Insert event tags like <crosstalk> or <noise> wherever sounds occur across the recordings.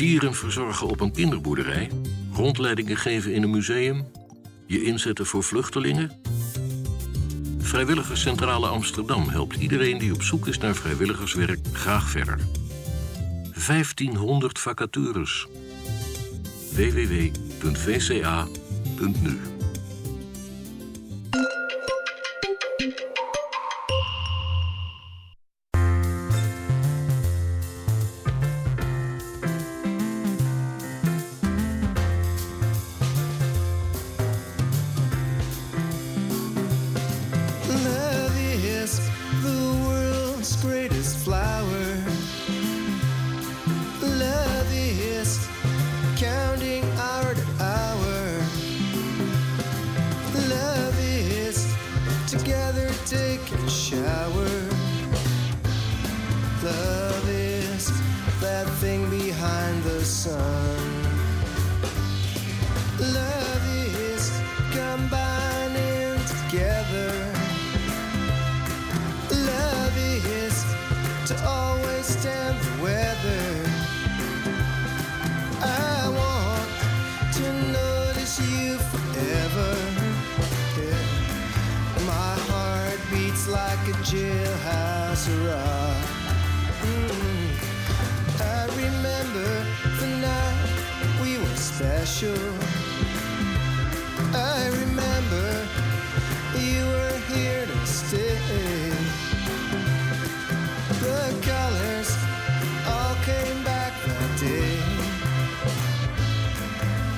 Dieren verzorgen op een kinderboerderij? Rondleidingen geven in een museum? Je inzetten voor vluchtelingen? Vrijwilligerscentrale Amsterdam helpt iedereen die op zoek is naar vrijwilligerswerk graag verder. 1500 vacatures. www.vca.nu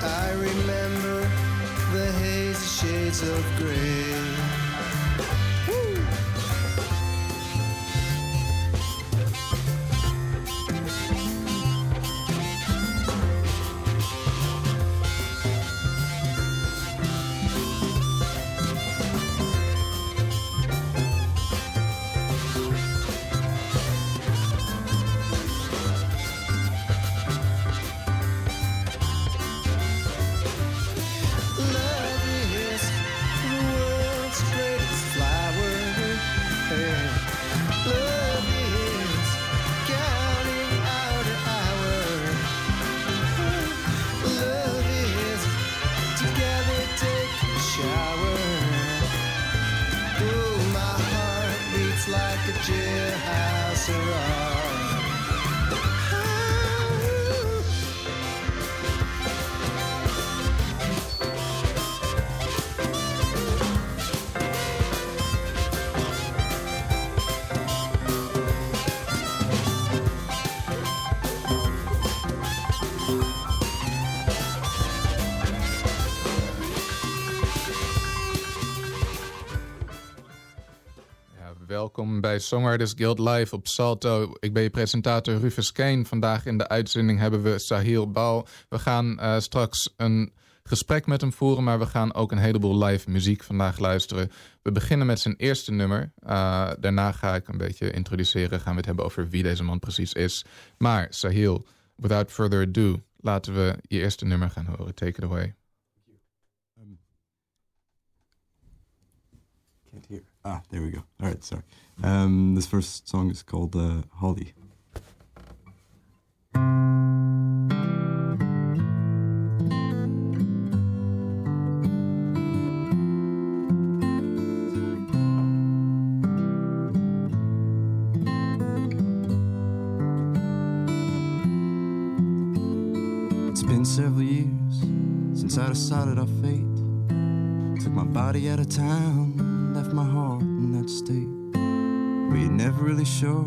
I remember the hazy shades of gray. Songwriters Guild Live op Salto. Ik ben je presentator Rufus Kane. Vandaag in de uitzending hebben we Sahil Bal. We gaan eh, straks een gesprek met hem voeren, maar we gaan ook een heleboel live muziek vandaag luisteren. We beginnen met zijn eerste nummer. Eh, daarna ga ik een beetje introduceren. Gaan we het hebben over wie deze man precies is. Maar Sahil, without further ado, laten we je eerste nummer gaan horen. Take it away. Hear. Ah, there we go. All right, sorry. Um, this first song is called uh, Holly. It's been several years since I decided our fate. Took my body out of town, left my heart in that state. Never really sure,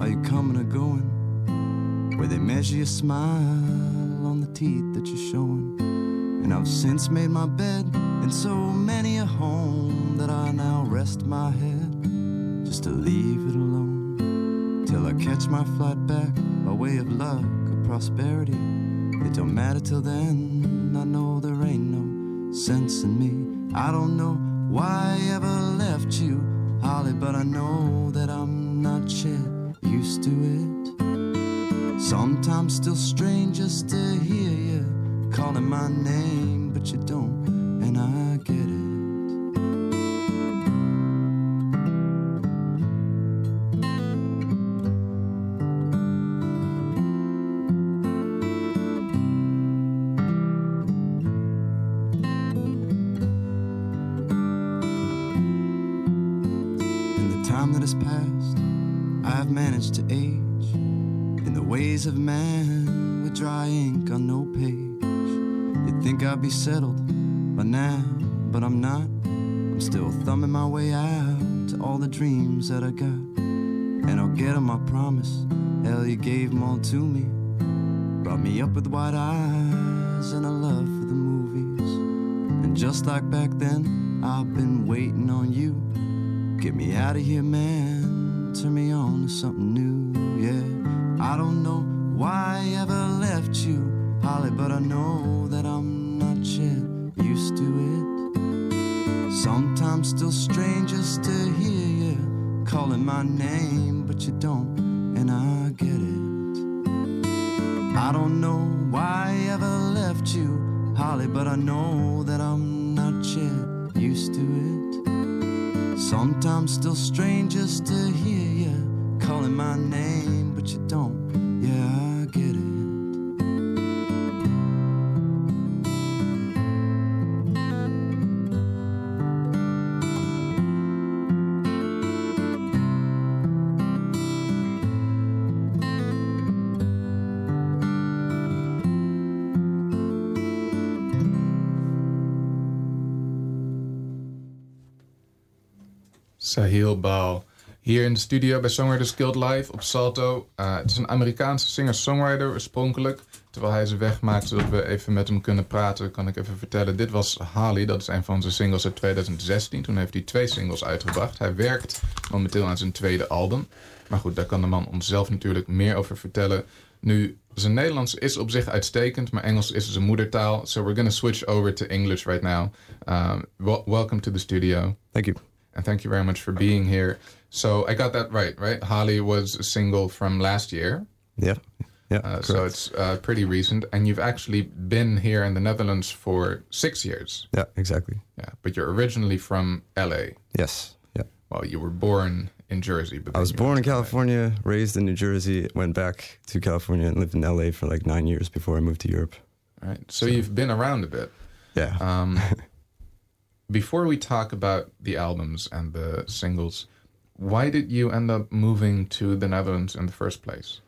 are you coming or going? Where they measure your smile on the teeth that you're showing. And I've since made my bed in so many a home that I now rest my head just to leave it alone. Till I catch my flight back by way of luck or prosperity. It don't matter till then, I know there ain't no sense in me. I don't know why I ever left you, Holly, but I know that I'm not yet used to it. Sometimes still strange just to hear you calling my name, but you don't, just like back then, I've been waiting on you. Get me out of here, man. Turn me on to something new, yeah. I don't know why I ever left you, Holly, but I know that I'm not yet used to it. Sometimes still strange just to hear you calling my name, but you don't, and I get it. I don't know why I ever left you, Holly, but I know that I'm not yet used to it. Sometimes still strange just to hear you calling my name, but you don't. Yeah, I get it. Sahil Baal. Hier in de studio bij Songwriters Guild Live op Salto. Uh, het is een Amerikaanse singer-songwriter oorspronkelijk. Terwijl hij zijn weg maakt, zodat we even met hem kunnen praten, kan ik even vertellen. Dit was Holly, dat is een van zijn singles uit 2016. Toen heeft hij twee singles uitgebracht. Hij werkt momenteel aan zijn tweede album. Maar goed, daar kan de man ons zelf natuurlijk meer over vertellen. Nu, zijn Nederlands is op zich uitstekend, maar Engels is zijn moedertaal. So we're gonna switch over to English right now. Um, wel- welcome to the studio. Thank you. And thank you very much for being here. So I got that right, right? Holly was a single from last year, Yeah. Yeah. uh, so it's uh, pretty recent, and you've actually been here in the Netherlands for six years. yeah, exactly. Yeah, but you're originally from LA. Yes. Yeah. Well, you were born in Jersey, but I was born in to LA. California, raised in New Jersey, went back to California and lived in LA for like nine years before I moved to Europe. Right. So you've been around a bit. Yeah. Um, <laughs> before we talk about the albums and the singles, why did you end up moving to the Netherlands in the first place?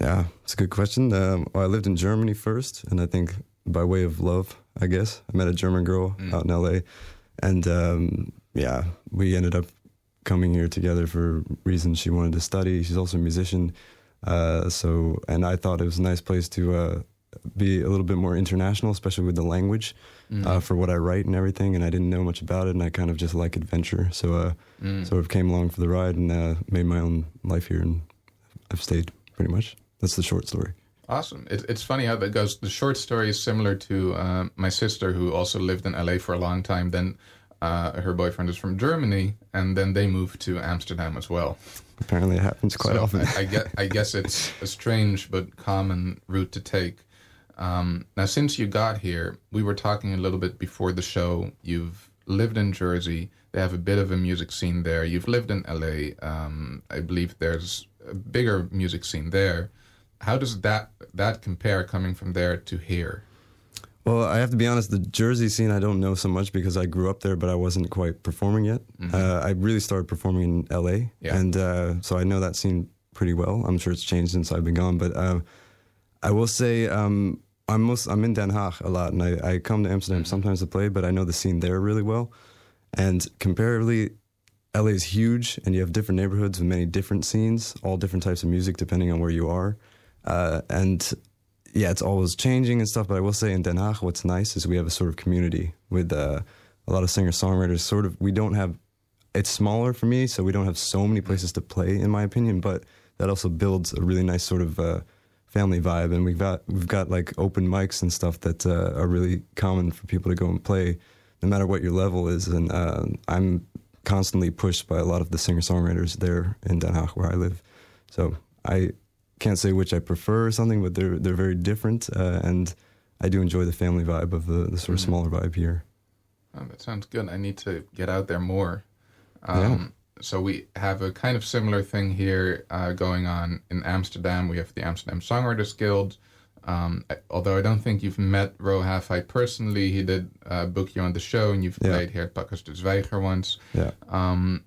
Yeah, it's a good question. Um, well, I lived in Germany first, and I think by way of love, I guess, I met a German girl Mm. out in LA, and um, yeah, we ended up coming here together for reasons she wanted to study. She's also a musician, uh, so and I thought it was a nice place to uh, be a little bit more international, especially with the language Mm. uh, for what I write and everything. And I didn't know much about it, and I kind of just like adventure, so uh, Mm. sort of came along for the ride and uh, made my own life here, and I've stayed pretty much. That's the short story. Awesome. It, it's funny how that goes. The short story is similar to uh, my sister, who also lived in LA for a long time. Then uh, her boyfriend is from Germany, and then they moved to Amsterdam as well. Apparently, it happens quite so often. I, I, get, I guess it's a strange but common route to take. Um, now, since you got here, we were talking a little bit before the show. You've lived in Jersey. They have a bit of a music scene there. You've lived in LA. Um, I believe there's a bigger music scene there. How does that that compare coming from there to here? well, I have to be honest. The Jersey scene I don't know so much because I grew up there, but I wasn't quite performing yet. Uh, I really started performing in LA, Mm-hmm. Yeah. and uh, so I know that scene pretty well. I'm sure it's changed since I've been gone, but uh, I will say um, I'm most I'm in Den Haag a lot, and I, I come to Amsterdam Mm-hmm. sometimes to play, but I know the scene there really well. And comparatively, LA is huge, and you have different neighborhoods with many different scenes, all different types of music depending on where you are. Uh, and yeah, it's always changing and stuff. But I will say in Den Haag, what's nice is we have a sort of community with uh, a lot of singer songwriters. Sort of, we don't have. It's smaller for me, so we don't have so many places to play, in my opinion. But that also builds a really nice sort of uh, family vibe, and we've got we've got like open mics and stuff that uh, are really common for people to go and play, no matter what your level is. And uh, I'm constantly pushed by a lot of the singer songwriters there in Den Haag where I live. So I can't say which I prefer or something, but they're they're very different, uh, and I do enjoy the family vibe of the, the sort of Mhm. smaller vibe here. Oh, that sounds good. I need to get out there more. Yeah. So we have a kind of similar thing here uh, going on in Amsterdam. We have the Amsterdam Songwriters Guild. Um, I- although I don't think you've met Ro Hafai personally, he did uh, book you on the show, and you've Yeah. played here at Pakhuis de Zwijger once. Yeah. Um,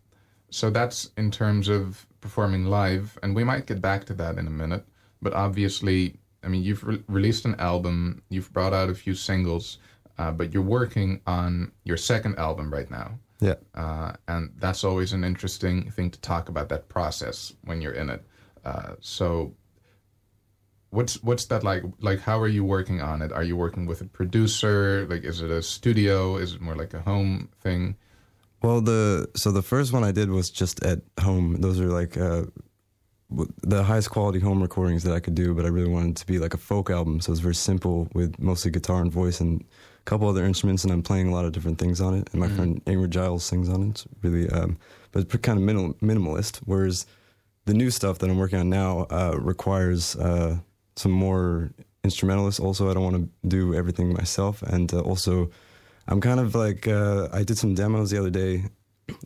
So that's in terms of performing live, and we might get back to that in a minute. But obviously, I mean, you've re- released an album, you've brought out a few singles, uh, but you're working on your second album right now. Yeah. Uh, and that's always an interesting thing to talk about that process when you're in it. Uh, so, what's what's that like? Like, how are you working on it? Are you working with a producer? Like, is it a studio? Is it more like a home thing? Well, the so the first one I did was just at home. Those are like uh, the highest quality home recordings that I could do, but I really wanted it to be like a folk album. So it's very simple with mostly guitar and voice and couple other instruments, and I'm playing a lot of different things on it. And my friend Ingrid Giles sings on it. It's really, um, but it's kind of minimal, minimalist. Whereas the new stuff that I'm working on now uh, requires uh, some more instrumentalists. Also, I don't want to do everything myself, and uh, also I'm kind of like uh, I did some demos the other day.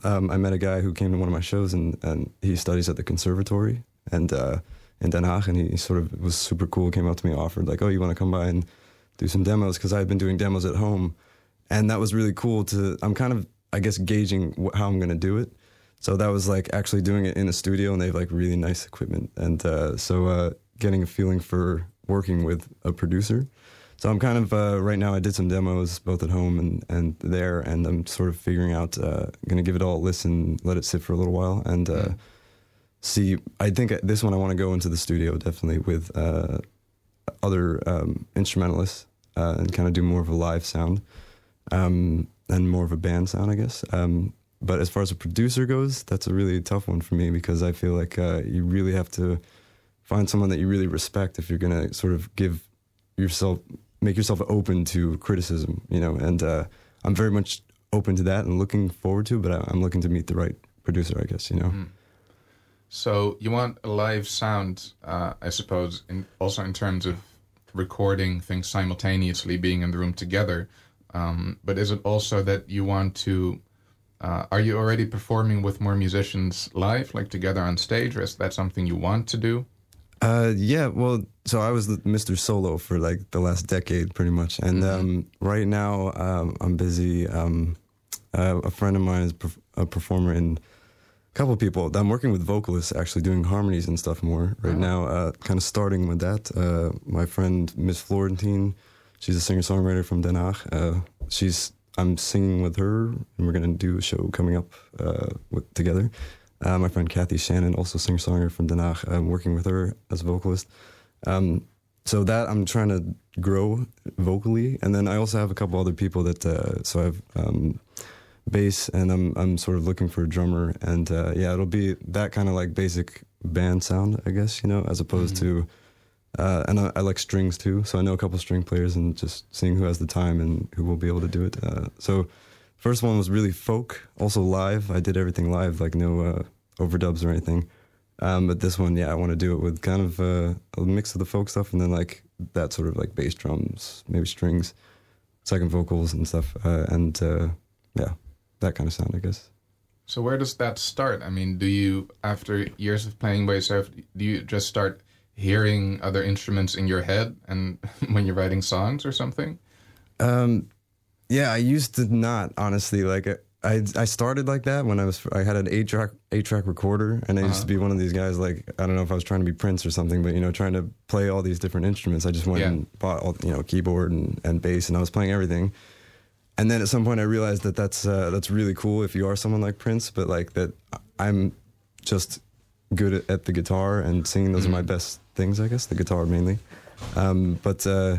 Um, I met a guy who came to one of my shows, and, and he studies at the conservatory and uh, in Den Haag, and he sort of was super cool. Came up to me, offered like, "Oh, you want to come by and do some demos?" Because I had been doing demos at home, and that was really cool. To I'm kind of I guess gauging how I'm going to do it. So that was like actually doing it in a studio, and they have like really nice equipment, and uh, so uh, getting a feeling for working with a producer. So I'm kind of uh, right now. I did some demos both at home and, and there, and I'm sort of figuring out. Uh, going to give it all a listen, let it sit for a little while, and uh, see. I think this one I want to go into the studio definitely with uh, other um, instrumentalists uh, and kind of do more of a live sound um, and more of a band sound, I guess. Um, but as far as a producer goes, that's a really tough one for me because I feel like uh, you really have to find someone that you really respect if you're going to sort of give yourself make yourself open to criticism, you know. And uh, I'm very much open to that and looking forward to. But I, I'm looking to meet the right producer, I guess, you know. So you want a live sound, uh, I suppose, in, also in terms of recording things simultaneously, being in the room together. Um, but is it also that you want to? Uh, are you already performing with more musicians live, like together on stage, or is that something you want to do? Uh, yeah, well, so I was Mr. Solo for like the last decade, pretty much, and um, right now um, I'm busy. Um, uh, a friend of mine is a performer in couple people. I'm working with vocalists, actually doing harmonies and stuff more right now. Uh, kind of starting with that. Uh, my friend Miss Florentine, she's a singer songwriter from Den Haag. Uh, she's I'm singing with her, and we're gonna do a show coming up uh, with, together. Uh, my friend Kathy Shannon, also singer songwriter from Den Haag, I'm working with her as a vocalist. Um, so that I'm trying to grow vocally, and then I also have a couple other people that. Uh, so I have um, bass, and I'm I'm sort of looking for a drummer, and uh, yeah, it'll be that kind of like basic band sound, I guess you know, as opposed to. Uh, and I, I like strings too, so I know a couple string players, and just seeing who has the time and who will be able to do it. Uh, so, first one was really folk, also live. I did everything live, like no uh, overdubs or anything. Um, but this one, yeah, I want to do it with kind of uh, a mix of the folk stuff and then like that sort of like bass drums, maybe strings, second vocals and stuff, uh, and uh, yeah, that kind of sound, I guess. So where does that start? I mean, do you, after years of playing by yourself, do you just start hearing other instruments in your head and <laughs> when you're writing songs or something? Um, yeah, I used to not honestly like I I started like that when I was I had an eight track eight track recorder and I used to be one of these guys like I don't know if I was trying to be Prince or something, but you know trying to play all these different instruments. I just went Yeah. and bought all you know keyboard and, and bass and I was playing everything. And then at some point I realized that that's uh, that's really cool if you are someone like Prince, but like that I'm just good at, at the guitar and singing. Those are my best things, I guess. The guitar mainly, um, but. Uh,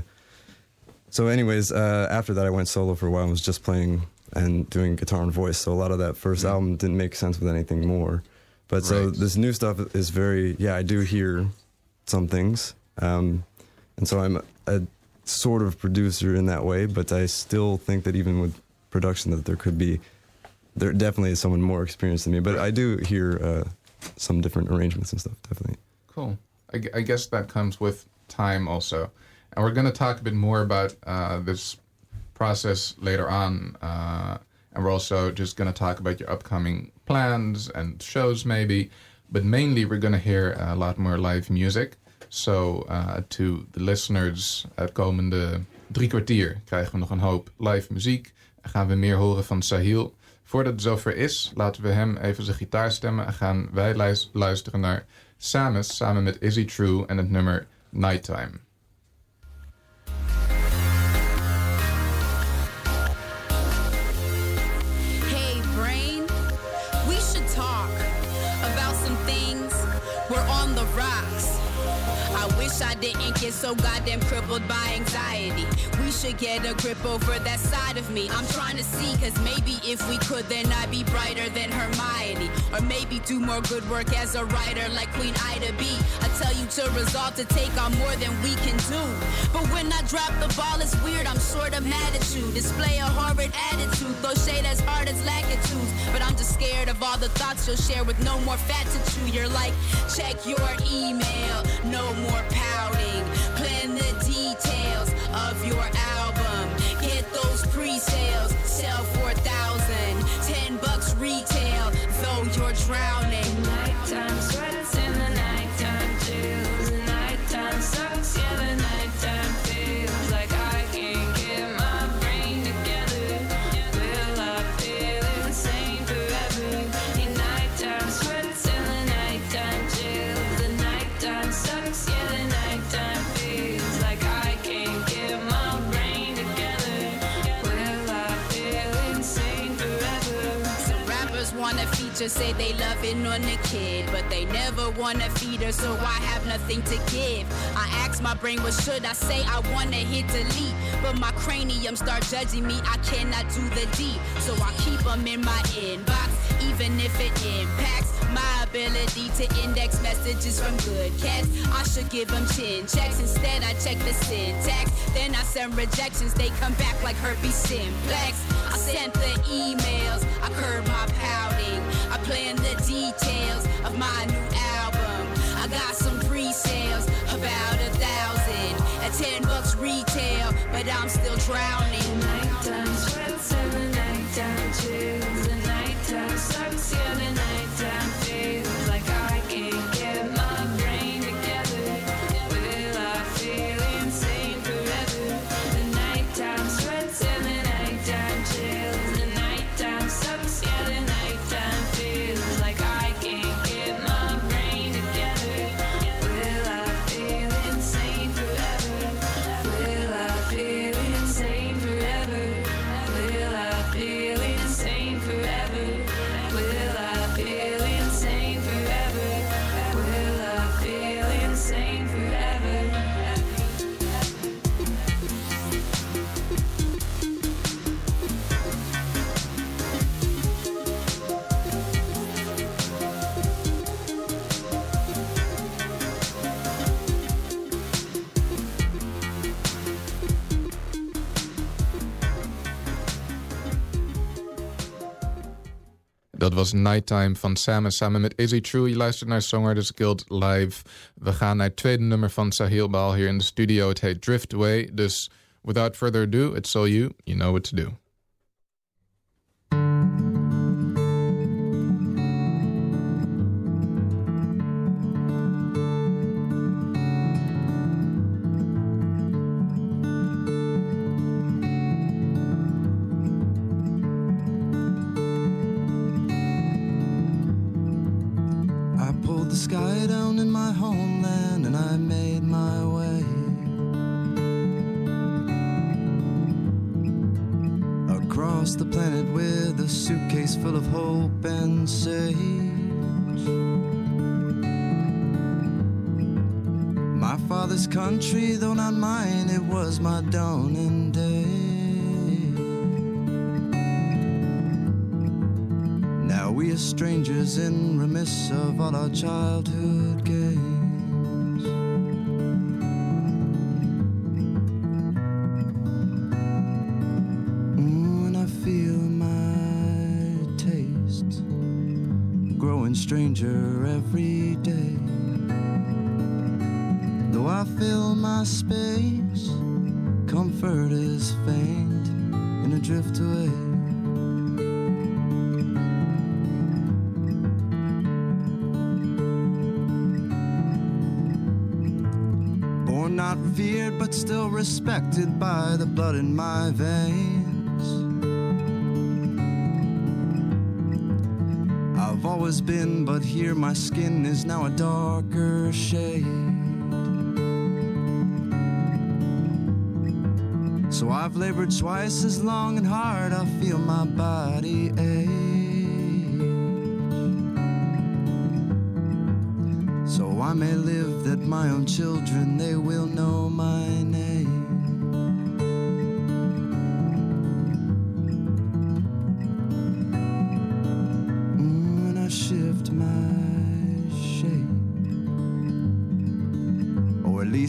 so, anyways, uh, after that, I went solo for a while and was just playing and doing guitar and voice. So, a lot of that first album didn't make sense with anything more. But so, this new stuff is very, yeah, I do hear some things. Um, and so, I'm a sort of producer in that way, but I still think that even with production, that there could be, there definitely is someone more experienced than me. But I do hear uh, some different arrangements and stuff, definitely. Cool. I, I guess that comes with time also. And we're going to talk a bit more about uh, this process later on. Uh, and we're also just going to talk about your upcoming plans and shows, maybe. But mainly, we're going to hear a lot more live music. So, uh, to the listeners, het komende drie kwartier krijgen we nog een hoop live muziek. En gaan we meer horen van Sahil. Voordat het zover is, laten we hem even zijn gitaar stemmen en gaan wij luis- luisteren naar Samus samen met Izzy True en het nummer Nighttime. Get so goddamn crippled by anxiety. Should get a grip over that side of me. I'm trying to see, cause maybe if we could, then I'd be brighter than Hermione. Or maybe do more good work as a writer like Queen Ida B. I tell you to resolve to take on more than we can do. But when I drop the ball, it's weird, I'm sort of mad at you. Display a horrid attitude, throw shade as hard as lackitudes. But I'm just scared of all the thoughts you'll share with no more fat to chew. You're like, check your email, no more pouting. The details of your album. Get those pre-sales, sell 4,000. 10 bucks retail, though you're drowning. Nighttime sweats in the nighttime chills. Nighttime sucks, yeah, the nighttime wanna say they loving on the kid, but they never wanna feed her, so I have nothing to give. I ask my brain, what should I say? I wanna hit delete, but my cranium start judging me. I cannot do the D, so I keep them in my inbox, even if it impacts my ability to index messages from good cats. I should give them chin checks. Instead, I check the syntax. Then I send rejections. They come back like herpes simplex. I sent the emails. I curb my pouting. I plan the details of my new album. I got some pre-sales, about a thousand. At 10 bucks retail, but I'm still drowning. Dat was Nighttime van Samen samen met Izzy True. Je luistert naar Songwriters Guild live. We gaan naar het tweede nummer van Sahil Baal hier in de studio. Het heet Drift Away. Dus without further ado, it's all you. You know what to do. Country, though not mine, it was my dawning day. Now we are strangers in remiss of all our childhood games. Mm, and I feel my taste growing stranger every blood in my veins. I've always been, but here my skin is now a darker shade. So I've labored twice as long and hard, I feel my body ache. So I may live that my own children, they will know my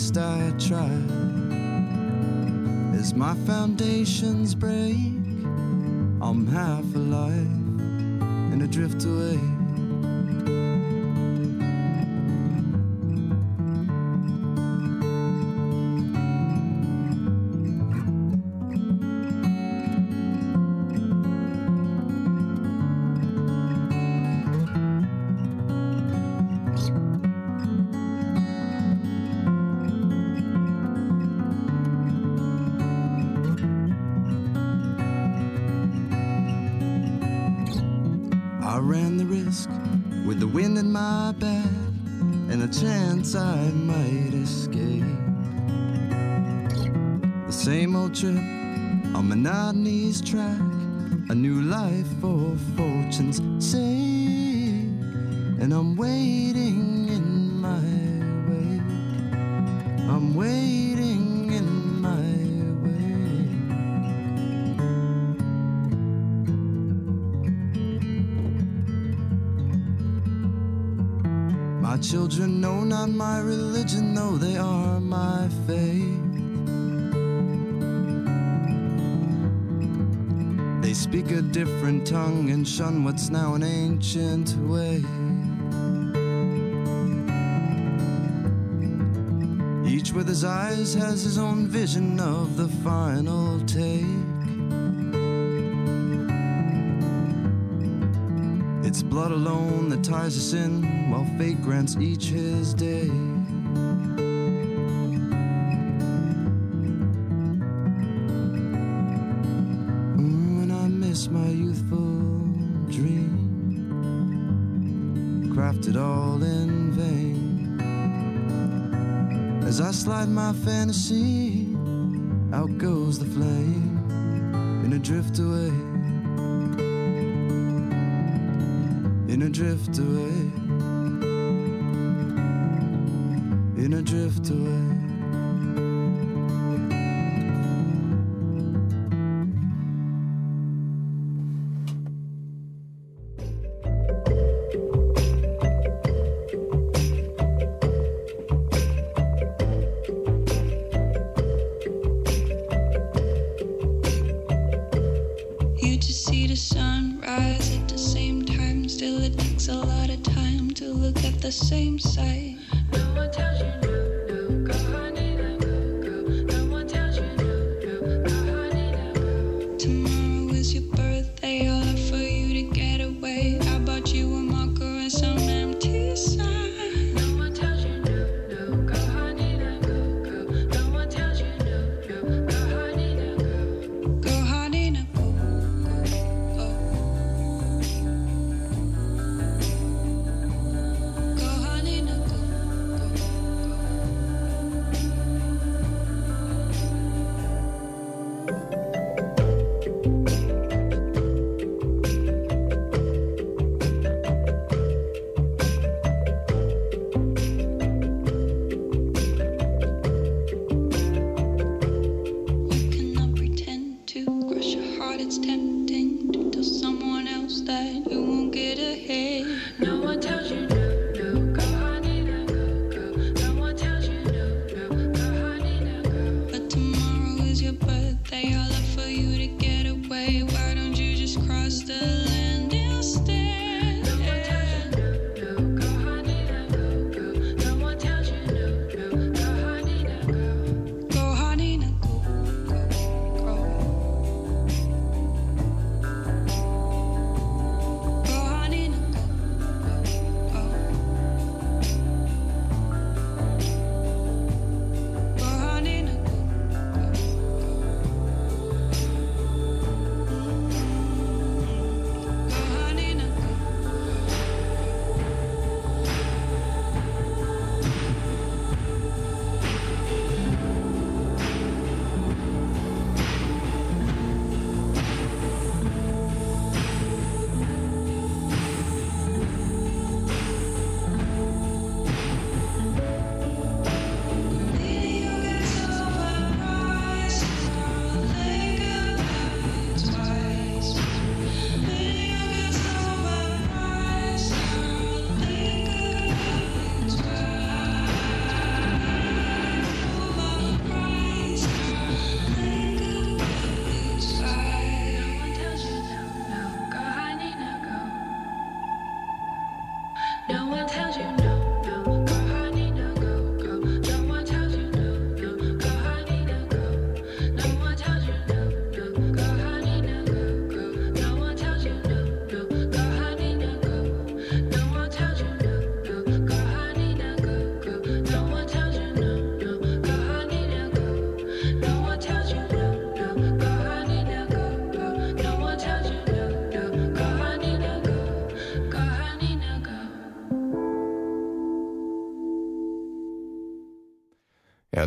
least I try. As my foundations break, I'm half alive and adrift away. What's now an ancient way. Each with his eyes has his own vision of the final take. It's blood alone that ties us in, while fate grants each his day. Crafted all in vain. As I slide my fantasy, out goes the flame, in a drift away. in a drift away, in a drift away.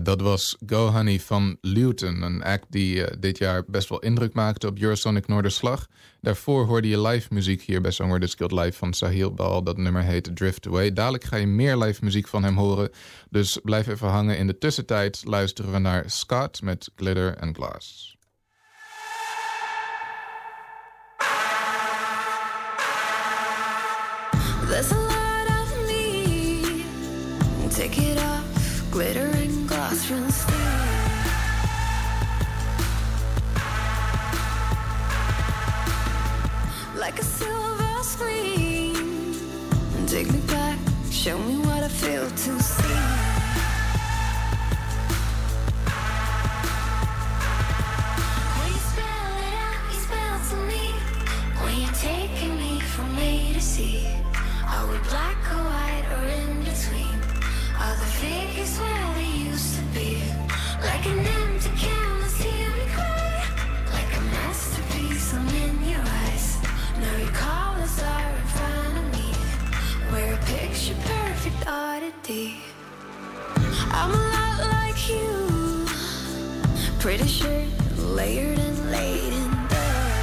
dat was Go Honey van Luton. Een act die eh, dit jaar best wel indruk maakte op Eurosonic Noorderslag. Daarvoor hoorde je live muziek hier bij Songwriters Live van Sahil Bal. Dat nummer heet Drift Away. Dadelijk ga je meer live muziek van hem horen. Dus blijf even hangen. In de tussentijd luisteren we naar Scott met Glitter and Glass. reality. I'm a lot like you. Pretty sure, layered and laid in there.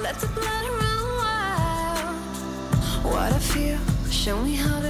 Let the blood run wild. What I feel, show me how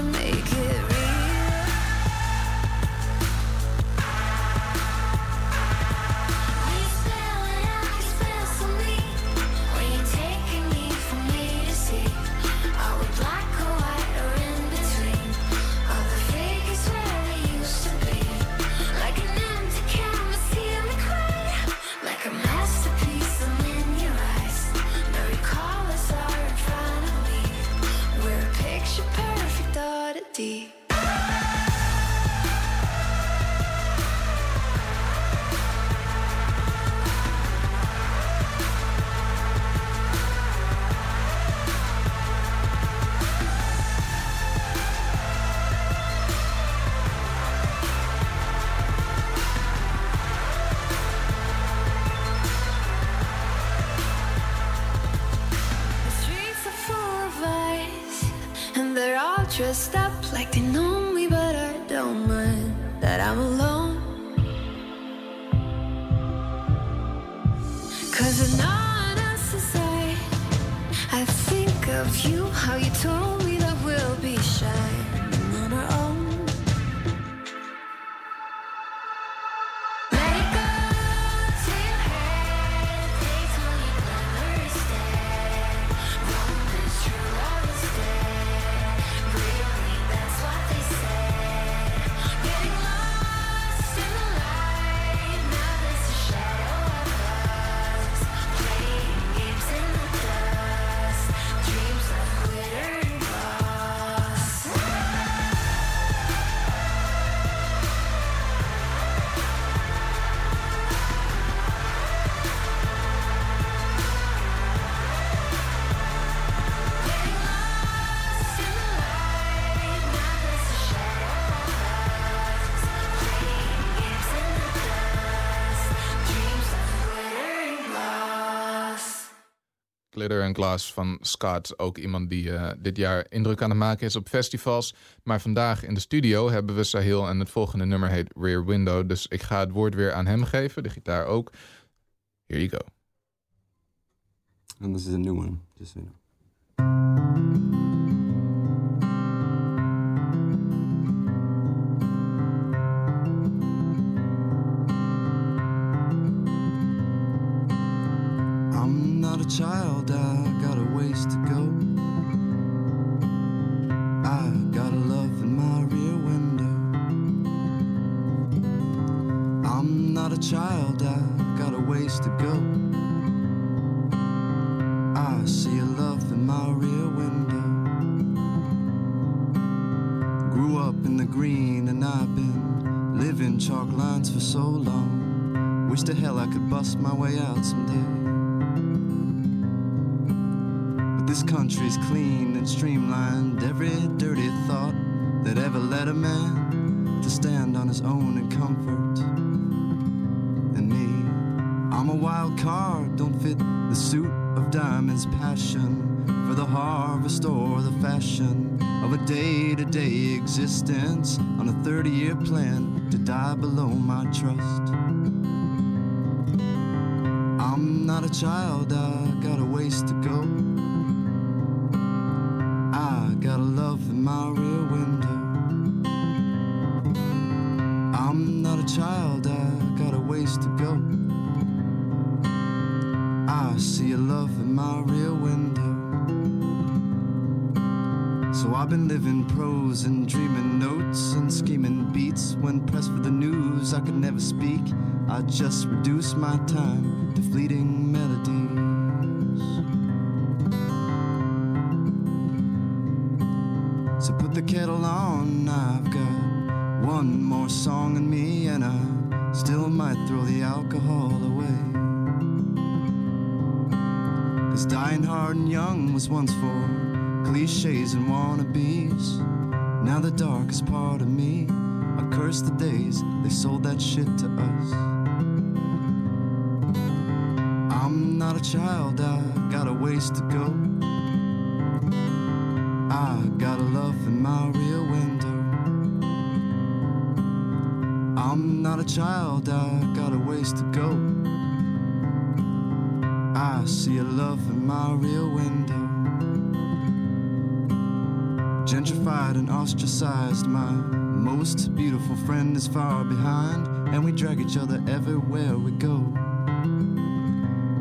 En Glass van Scott. Ook iemand die eh, dit jaar indruk aan het maken is op festivals. Maar vandaag in de studio hebben we Sahil en het volgende nummer heet Rear Window. Dus ik ga het woord weer aan hem geven, de gitaar ook. Here you go. En dit is een nieuwe, just you know. Plan to die below my trust. I'm not a child, I got a ways to go. I got a love in my rear window. I'm not a child, I got a ways to go. I see a love in my rear window. So I've been living prose and dreaming notes and scheming beats. When pressed for the news, I could never speak. I just reduce my time to fleeting melodies. So put the kettle on, I've got one more song in me, and I still might throw the alcohol away. Cause dying hard and young was once for cliches and wannabes. Now the darkest part of me, I curse the days they sold that shit to us. I'm not a child, I got a ways to go. I got a love in my rear window. I'm not a child, I got a ways to go. I see a love in my rear window. And ostracized, my most beautiful friend is far behind, and we drag each other everywhere we go.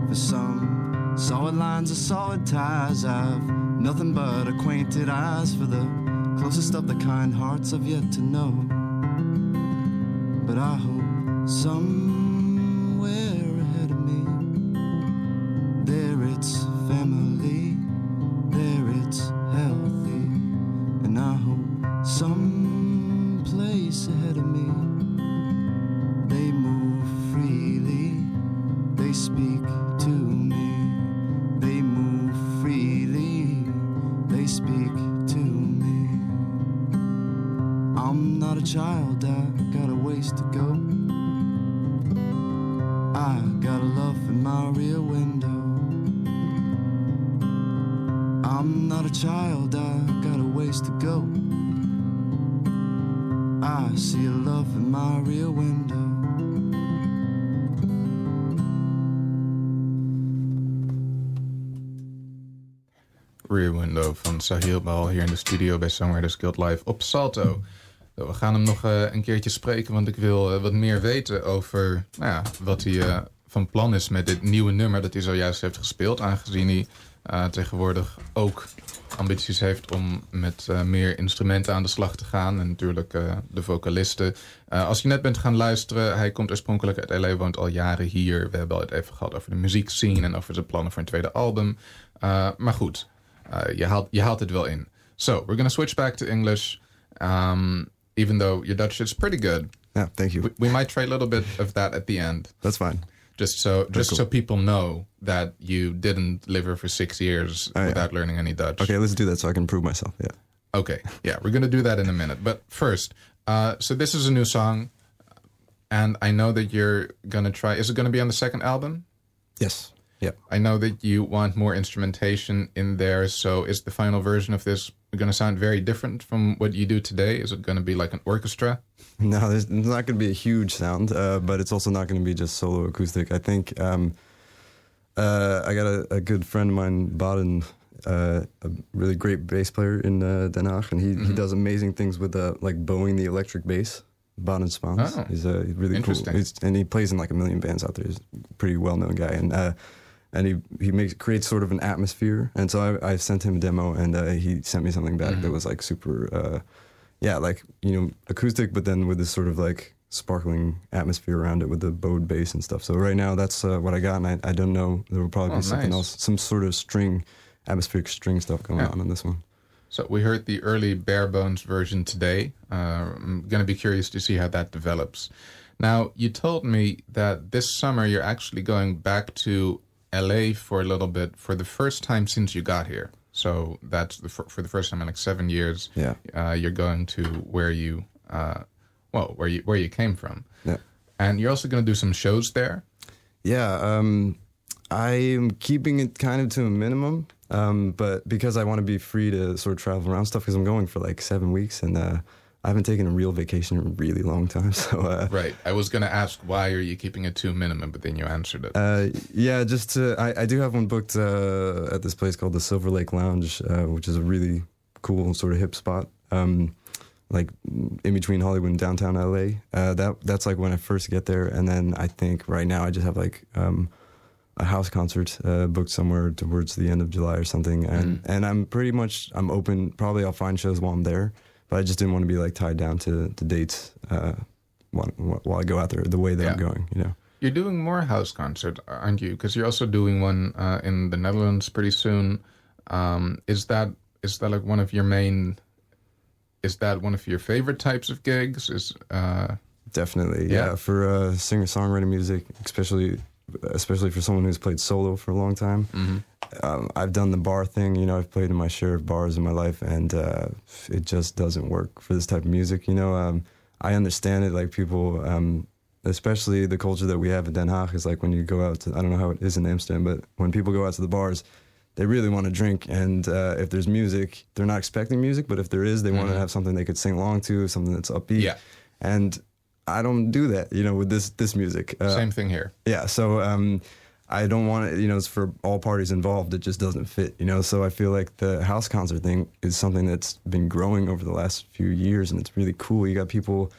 For some, solid lines are solid ties. I've nothing but acquainted eyes for the closest of the kind hearts I've yet to know. But I hope somewhere child, I got a ways to go. I got a love in my rear window. I'm not a child, I got a ways to go. I see a love in my rear window. Rear Window van Sahil Bahl hier in de studio bij Songwriters Guild Live op Salto. We gaan hem nog eh, een keertje spreken, want ik wil eh, wat meer weten over nou ja, wat hij eh, van plan is met dit nieuwe nummer dat hij zojuist heeft gespeeld. Aangezien hij tegenwoordig ook ambities heeft om met meer instrumenten aan de slag te gaan. En natuurlijk de vocalisten. Als je net bent gaan luisteren, hij komt oorspronkelijk uit LA, woont al jaren hier. We hebben al het even gehad over de muziekscene en over zijn plannen voor een tweede album. Maar goed, je, haalt, je haalt het wel in. So, we're to switch back to English. Um, even though your Dutch is pretty good. Yeah, thank you. We, we might try a little bit of that at the end. That's fine. Just so just cool. so people know that you didn't live here for six years Oh, yeah. without learning any Dutch. Okay, let's do that so I can prove myself. Yeah. Okay, yeah, we're gonna do that in a minute. But first, uh, so this is a new song, and I know that you're gonna try. Is it gonna be on the second album? Yes. Yeah. I know that you want more instrumentation in there. So is the final version of this gonna sound very different from what you do today? Is it gonna be like an orchestra? <laughs> No, there's not going to be a huge sound, uh, but it's also not going to be just solo acoustic. I think um, uh, I got a, a good friend of mine, Baden, uh, a really great bass player in uh, Den Haag, and he, he does amazing things with uh, like bowing the electric bass. Baden Spans. Oh, he's a really cool, interesting. he's, and he plays in like a million bands out there. He's a pretty well known guy, and uh, and he he makes creates sort of an atmosphere. And so I, I sent him a demo, and uh, he sent me something back that was like super, uh, yeah, like you know acoustic, but then with this sort of like sparkling atmosphere around it with the bowed bass and stuff. So right now that's uh, what I got, and I, I don't know there will probably Oh, be something nice. else, some sort of string, atmospheric string stuff going Yeah. on in this one. So we heard the early bare bones version today. Uh, I'm going to be curious to see how that develops. Now, you told me that this summer you're actually going back to LA for a little bit for the first time since you got here. So that's the, for, for the first time in like seven years. Yeah. Uh, you're going to where you, uh, well, where you where you came from, Yeah. and you're also going to do some shows there. Yeah, um, I am keeping it kind of to a minimum, um, but because I want to be free to sort of travel around stuff, because I'm going for like seven weeks, and uh, I haven't taken a real vacation in a really long time. <laughs> So uh, Right. I was going to ask why are you keeping it to a minimum, but then you answered it. Uh, yeah, just to, I, I do have one booked uh, at this place called the Silver Lake Lounge, uh, which is a really cool sort of hip spot, um, like in between Hollywood and downtown LA. Uh, that that's like when I first get there, and then I think right now I just have like um, a house concert uh, booked somewhere towards the end of July or something, and and I'm pretty much I'm open. Probably I'll find shows while I'm there, but I just didn't want to be like tied down to to dates. Uh, while, while I go out there, the way that I'm going, you know. You're doing more house concerts, aren't you? Because you're also doing one uh, in the Netherlands pretty soon. Um, is that is that like one of your main? Is that one of your favorite types of gigs? Is uh, Definitely, Yeah. yeah. For uh, singer songwriter music, especially especially for someone who's played solo for a long time. Um, I've done the bar thing. You know, I've played in my share of bars in my life, and uh, it just doesn't work for this type of music. You know, um, I understand it. Like people, um, especially the culture that we have in Den Haag, is like when you go out to. I don't know how it is in Amsterdam, but when people go out to the bars. They really want to drink, and uh, if there's music, they're not expecting music. But if there is, they want to have something they could sing along to, something that's upbeat. Yeah. And I don't do that, you know, with this this music. Uh, same thing here? yeah, so um, I don't want it. You know, it's for all parties involved. It just doesn't fit. You know, so I feel like the house concert thing is something that's been growing over the last few years, and it's really cool. You got people.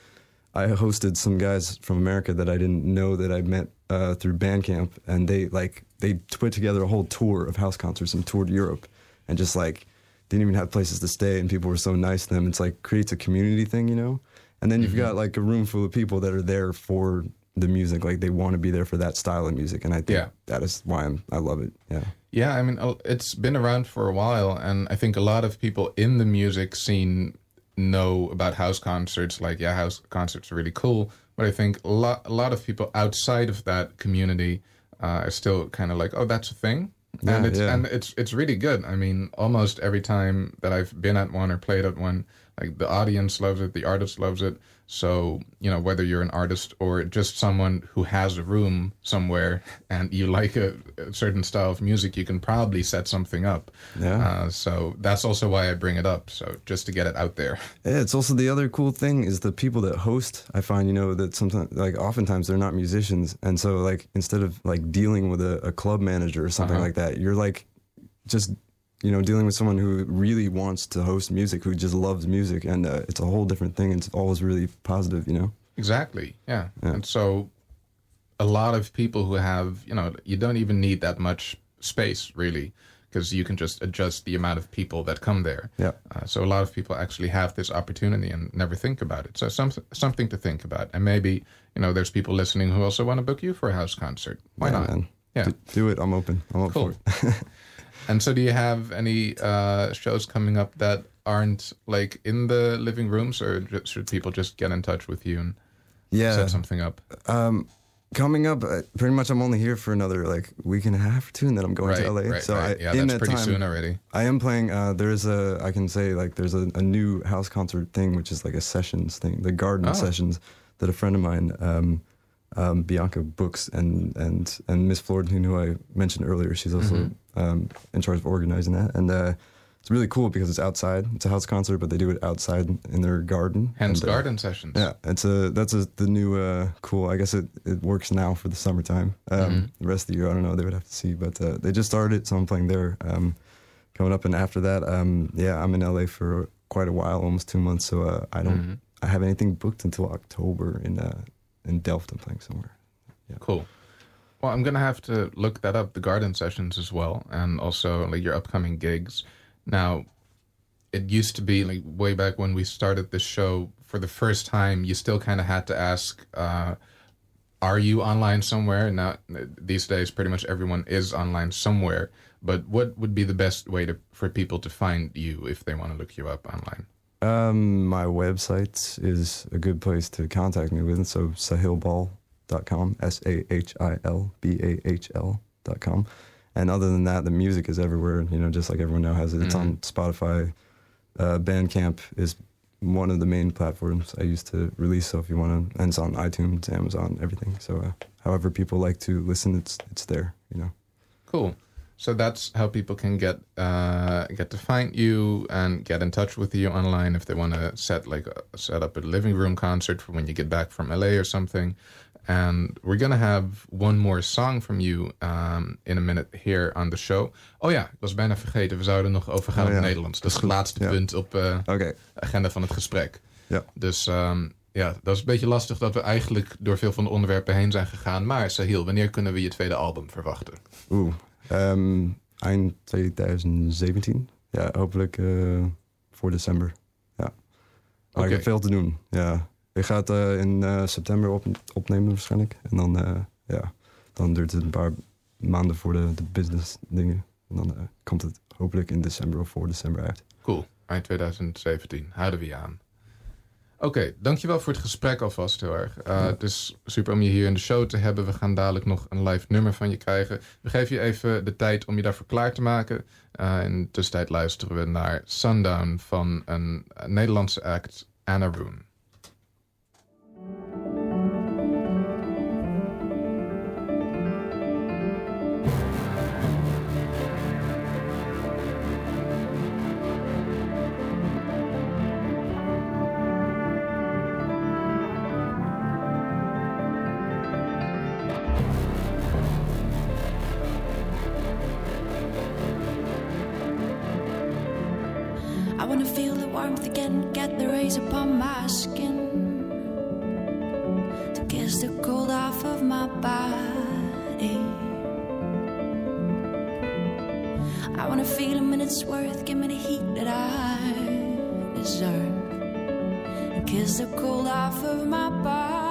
I hosted some guys from America that I didn't know that I met uh, through Bandcamp, and they like they put together a whole tour of house concerts and toured Europe, and just like didn't even have places to stay, and people were so nice to them. It's like creates a community thing, you know. And then you've got like a room full of people that are there for the music, like they want to be there for that style of music, and I think Yeah. that is why I'm I love it. Yeah. Yeah, I mean, uh, it's been around for a while, and I think a lot of people in the music scene know about house concerts. Like, yeah, house concerts are really cool, but I think a lot, a lot of people outside of that community uh, are still kind of like, oh, that's a thing. and it's yeah. and it's it's really good. I mean, almost every time that I've been at one or played at one, like the audience loves it, the artist loves it. So you know, whether you're an artist or just someone who has a room somewhere and you like a, a certain style of music, you can probably set something up. Yeah. Uh, so that's also why I bring it up. So just to get it out there. <laughs> Yeah, it's also the other cool thing is the people that host. I find you know that sometimes, like, oftentimes they're not musicians, and so like instead of like dealing with a, a club manager or something Uh-huh. like that, you're like just you know dealing with someone who really wants to host music, who just loves music, and uh, it's a whole different thing. It's always really positive, you know. Exactly. Yeah. Yeah. And so a lot of people who have, you know, you don't even need that much space really because you can just adjust the amount of people that come there. Yeah. Uh, so a lot of people actually have this opportunity and never think about it. So some, something to think about. And maybe, you know, there's people listening who also want to book you for a house concert. Why Yeah, not? man. Yeah. Do, do it. I'm open. I'm open Cool. for it. <laughs> And so do you have any uh, shows coming up that aren't like in the living rooms or should people just get in touch with you and yeah. set something up? Um, coming up, uh, pretty much I'm only here for another like week and a half or two, and then I'm going Right, to LA. right, so right. I, yeah, in that's that pretty time, soon already. I am playing. Uh, there's a I can say like there's a, a new house concert thing, which is like a sessions thing, the garden Oh. sessions that a friend of mine, um, um, Bianca books, and and and Miss Florentine, who I mentioned earlier, she's also Mm-hmm. um, in charge of organizing that, and uh, it's really cool because it's outside. It's a house concert, but they do it outside in their garden. Hence and, uh, garden sessions. yeah, it's a that's a the new uh, cool. I guess it, it works now for the summertime. Um, Mm-hmm. The rest of the year, I don't know. They would have to see, but uh, they just started so I'm playing there um, coming up. And after that, um, yeah, I'm in LA for quite a while, almost two months. So uh, I don't Mm-hmm. I have anything booked until October in uh, in Delft. I'm playing somewhere. Cool. Well, I'm gonna have to look that up, the garden sessions as well, and also like your upcoming gigs. Now, it used to be like way back when we started this show for the first time, you still kind of had to ask, uh, "Are you online somewhere?" Now, these days, pretty much everyone is online somewhere. But what would be the best way to for people to find you if they want to look you up online? Um, my website is a good place to contact me with. So sahilbahl.com, S A H I L B A H L.com. And other than that, the music is everywhere, you know, just like everyone now has it. It's on Spotify. Uh, Bandcamp is one of the main platforms I use to release. So if you want to, and it's on iTunes, Amazon, everything. So uh, however people like to listen, it's it's there, you know. Cool. So that's how people can get uh, get to find you and get in touch with you online if they want to set like a, set up a living room concert for when you get back from LA or something. And we're gonna have one more song from you um, in a minute here on the show. Oh ja, ik was bijna vergeten. We zouden nog overgaan Oh op ja, Nederlands. Dat is het laatste Ja. punt op eh, de agenda van het gesprek. ja. Dus ehm, ja, dat is een beetje lastig dat we eigenlijk door veel van de onderwerpen heen zijn gegaan. Maar Sahil, wanneer kunnen we je tweede album verwachten? Oeh, ehm, eind 2017. Ja, hopelijk eh, voor december. Ja. Maar ik heb veel te doen. Ja. Ik ga het eh, in eh, september op, opnemen waarschijnlijk. En dan, ja, dan duurt het een paar maanden voor de, de business dingen. En dan komt het hopelijk in december of voor december uit. Cool, eind 2017. Houden we je aan. Oké, dankjewel voor het gesprek alvast heel erg. Uh, Het is super om je hier in de show te hebben. We gaan dadelijk nog een live nummer van je krijgen. We geven je even de tijd om je daarvoor klaar te maken. Uh, in de tussentijd luisteren we naar Sundown van een Nederlandse act, Anna Roon. To kiss the cold off of my body. I wanna feel a minute's worth, give me the heat that I deserve. And kiss the cold off of my body.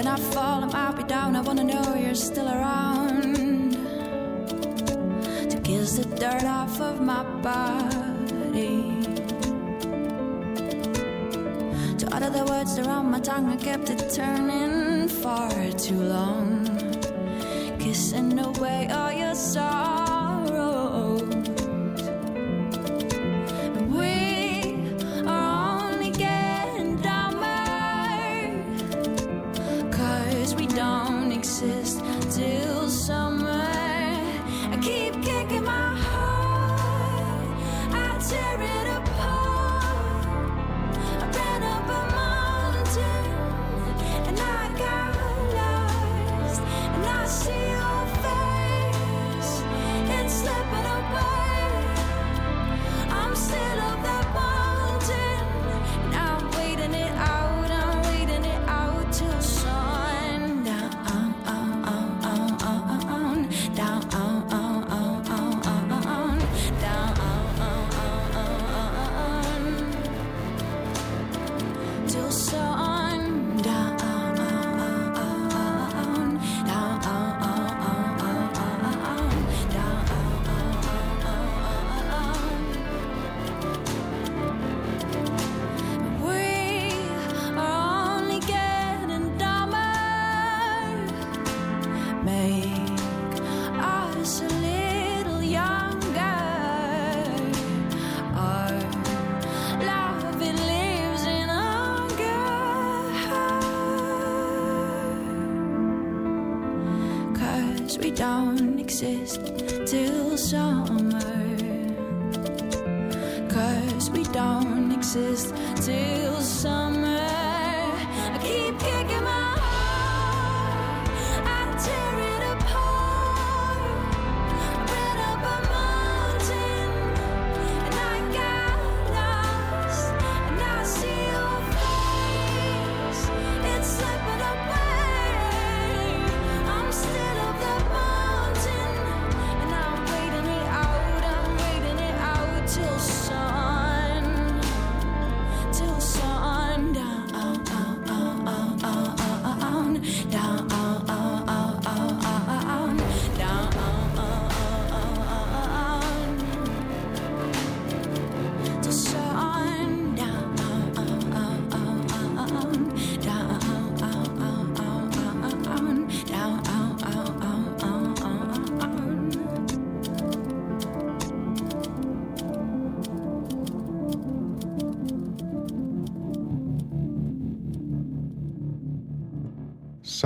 When I fall, I might be down. I wanna know you're still around we don't exist till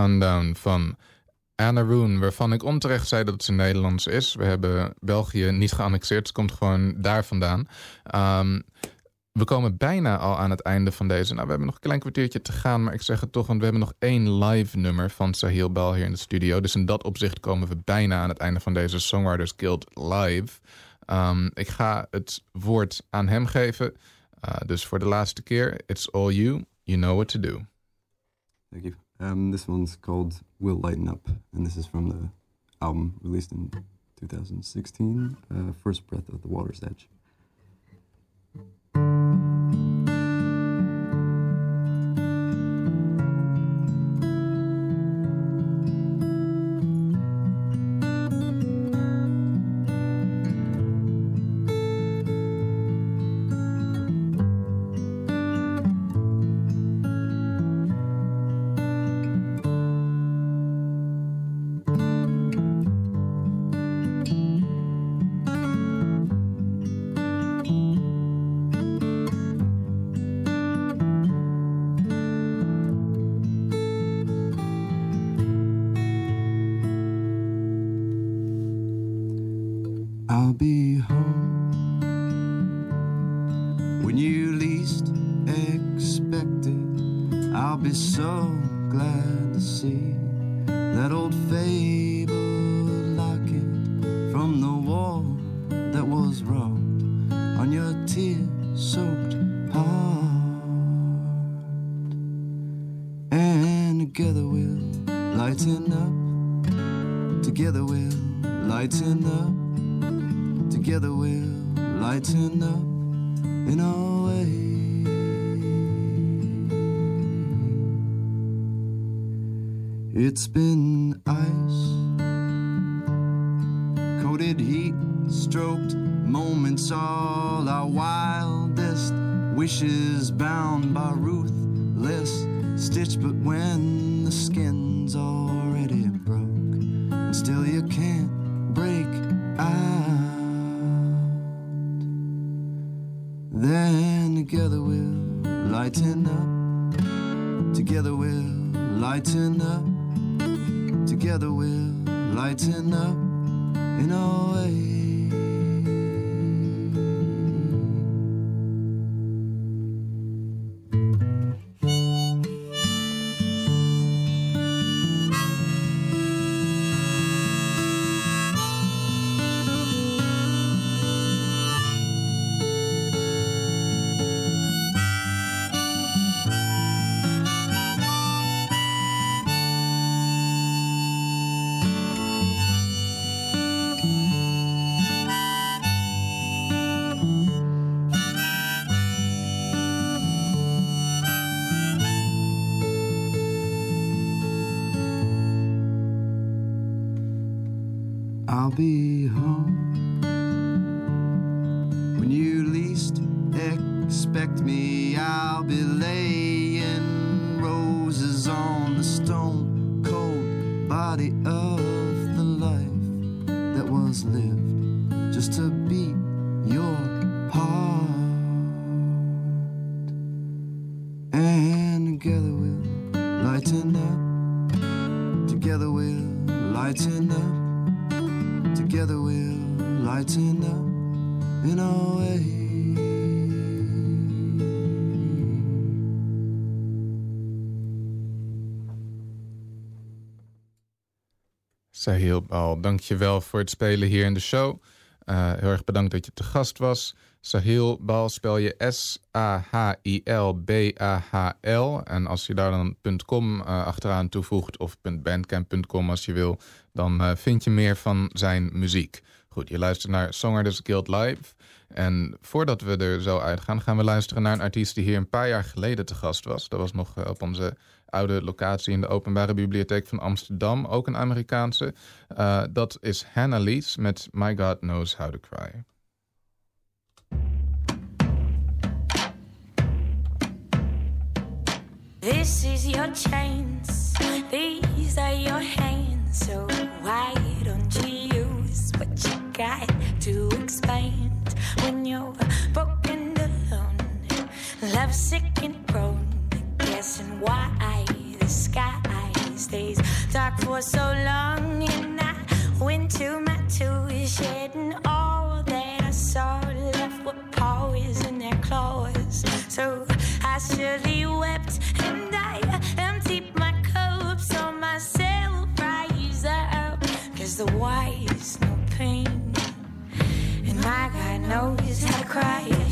Sundown van Anna Roon, waarvan ik onterecht zei dat ze Nederlands is. We hebben België niet geannexeerd, ze komt gewoon daar vandaan. Ehm, we komen bijna al aan het einde van deze. Nou, we hebben nog een klein kwartiertje te gaan, maar ik zeg het toch, want we hebben nog één live nummer van Sahil Bal hier in de studio. Dus in dat opzicht komen we bijna aan het einde van deze Songwriters Guild live. Ehm, ik ga het woord aan hem geven. Uh, dus voor de laatste keer, it's all you, you know what to do. Um, this one's called Will Lighten Up, and this is from the album released in 2016, uh, First Breath of the Water's Edge. So I'll be home when you least expect me. I'll be laying Sahil Bal, dankjewel voor het spelen hier in de show. Uh, heel erg bedankt dat je te gast was. Sahil Bal spel je S-A-H-I-L-B-A-H-L. En als je daar dan .com uh, achteraan toevoegt of .bandcamp.com als je wil... dan uh, vind je meer van zijn muziek. Goed, je luistert naar Songwriters Guild Live. En voordat we er zo uitgaan, gaan we luisteren naar een artiest... die hier een paar jaar geleden te gast was. Dat was nog op onze oude locatie in de Openbare Bibliotheek van Amsterdam. Ook een Amerikaanse. Uh, dat is Hannah Lees met My God Knows How to Cry. This is your chance. These are your hands. So why don't you use what you got to expand when you're broken alone, lovesick and prone, guessing why the sky stays dark for so long, and I went to my shed, and all that I saw left were paws in their claws. So I surely wept, and I emptied my cup, saw myself rise up, cause the why is no pain, and my God knows how to cry.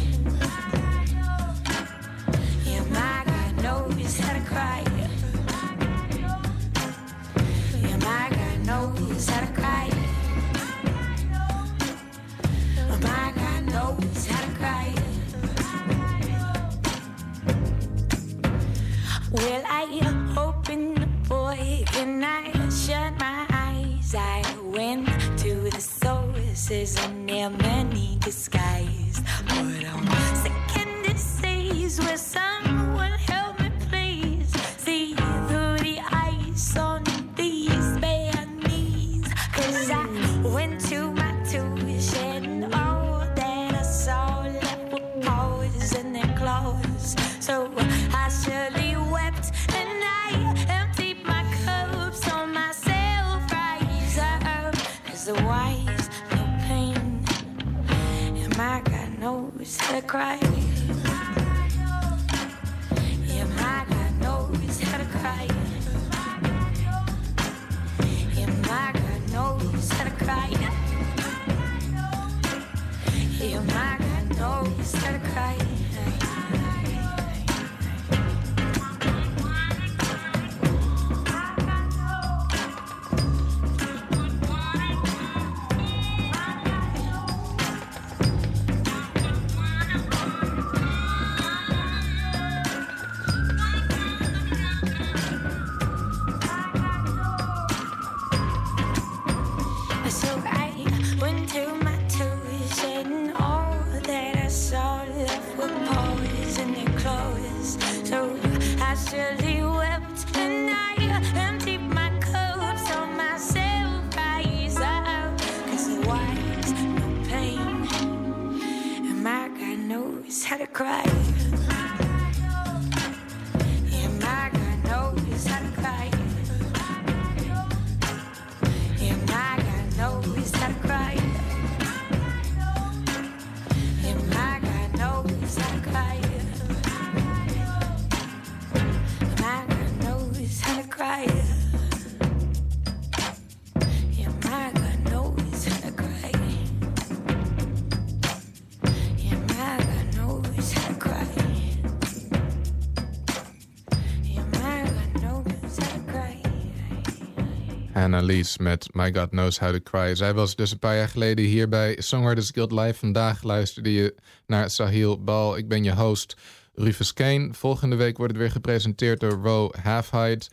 Cry. Yeah, my. Oh, my God knows how to cry. Well, I opened the book and I shut my eyes. I went to the sources and there many disguised. But I'm sick and disease where someone Annalise met My God Knows How to Cry. Zij was dus een paar jaar geleden hier bij Songwriters Guild Live. Vandaag luisterde je naar Sahil Bal. Ik ben je host Rufus Kane. Volgende week wordt het weer gepresenteerd door Ro Halfhide.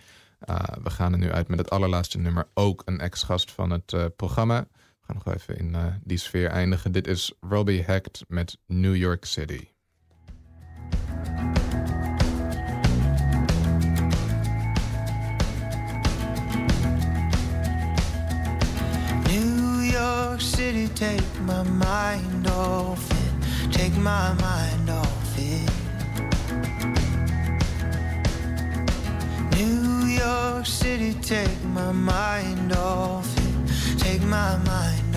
Uh, we gaan er nu uit met het allerlaatste nummer. Ook een ex-gast van het uh, programma. We gaan nog even in uh, die sfeer eindigen. Dit is Robbie Hecht met New York City. York City, take my mind off it. Take my mind off it. New York City, take my mind off it. Take my mind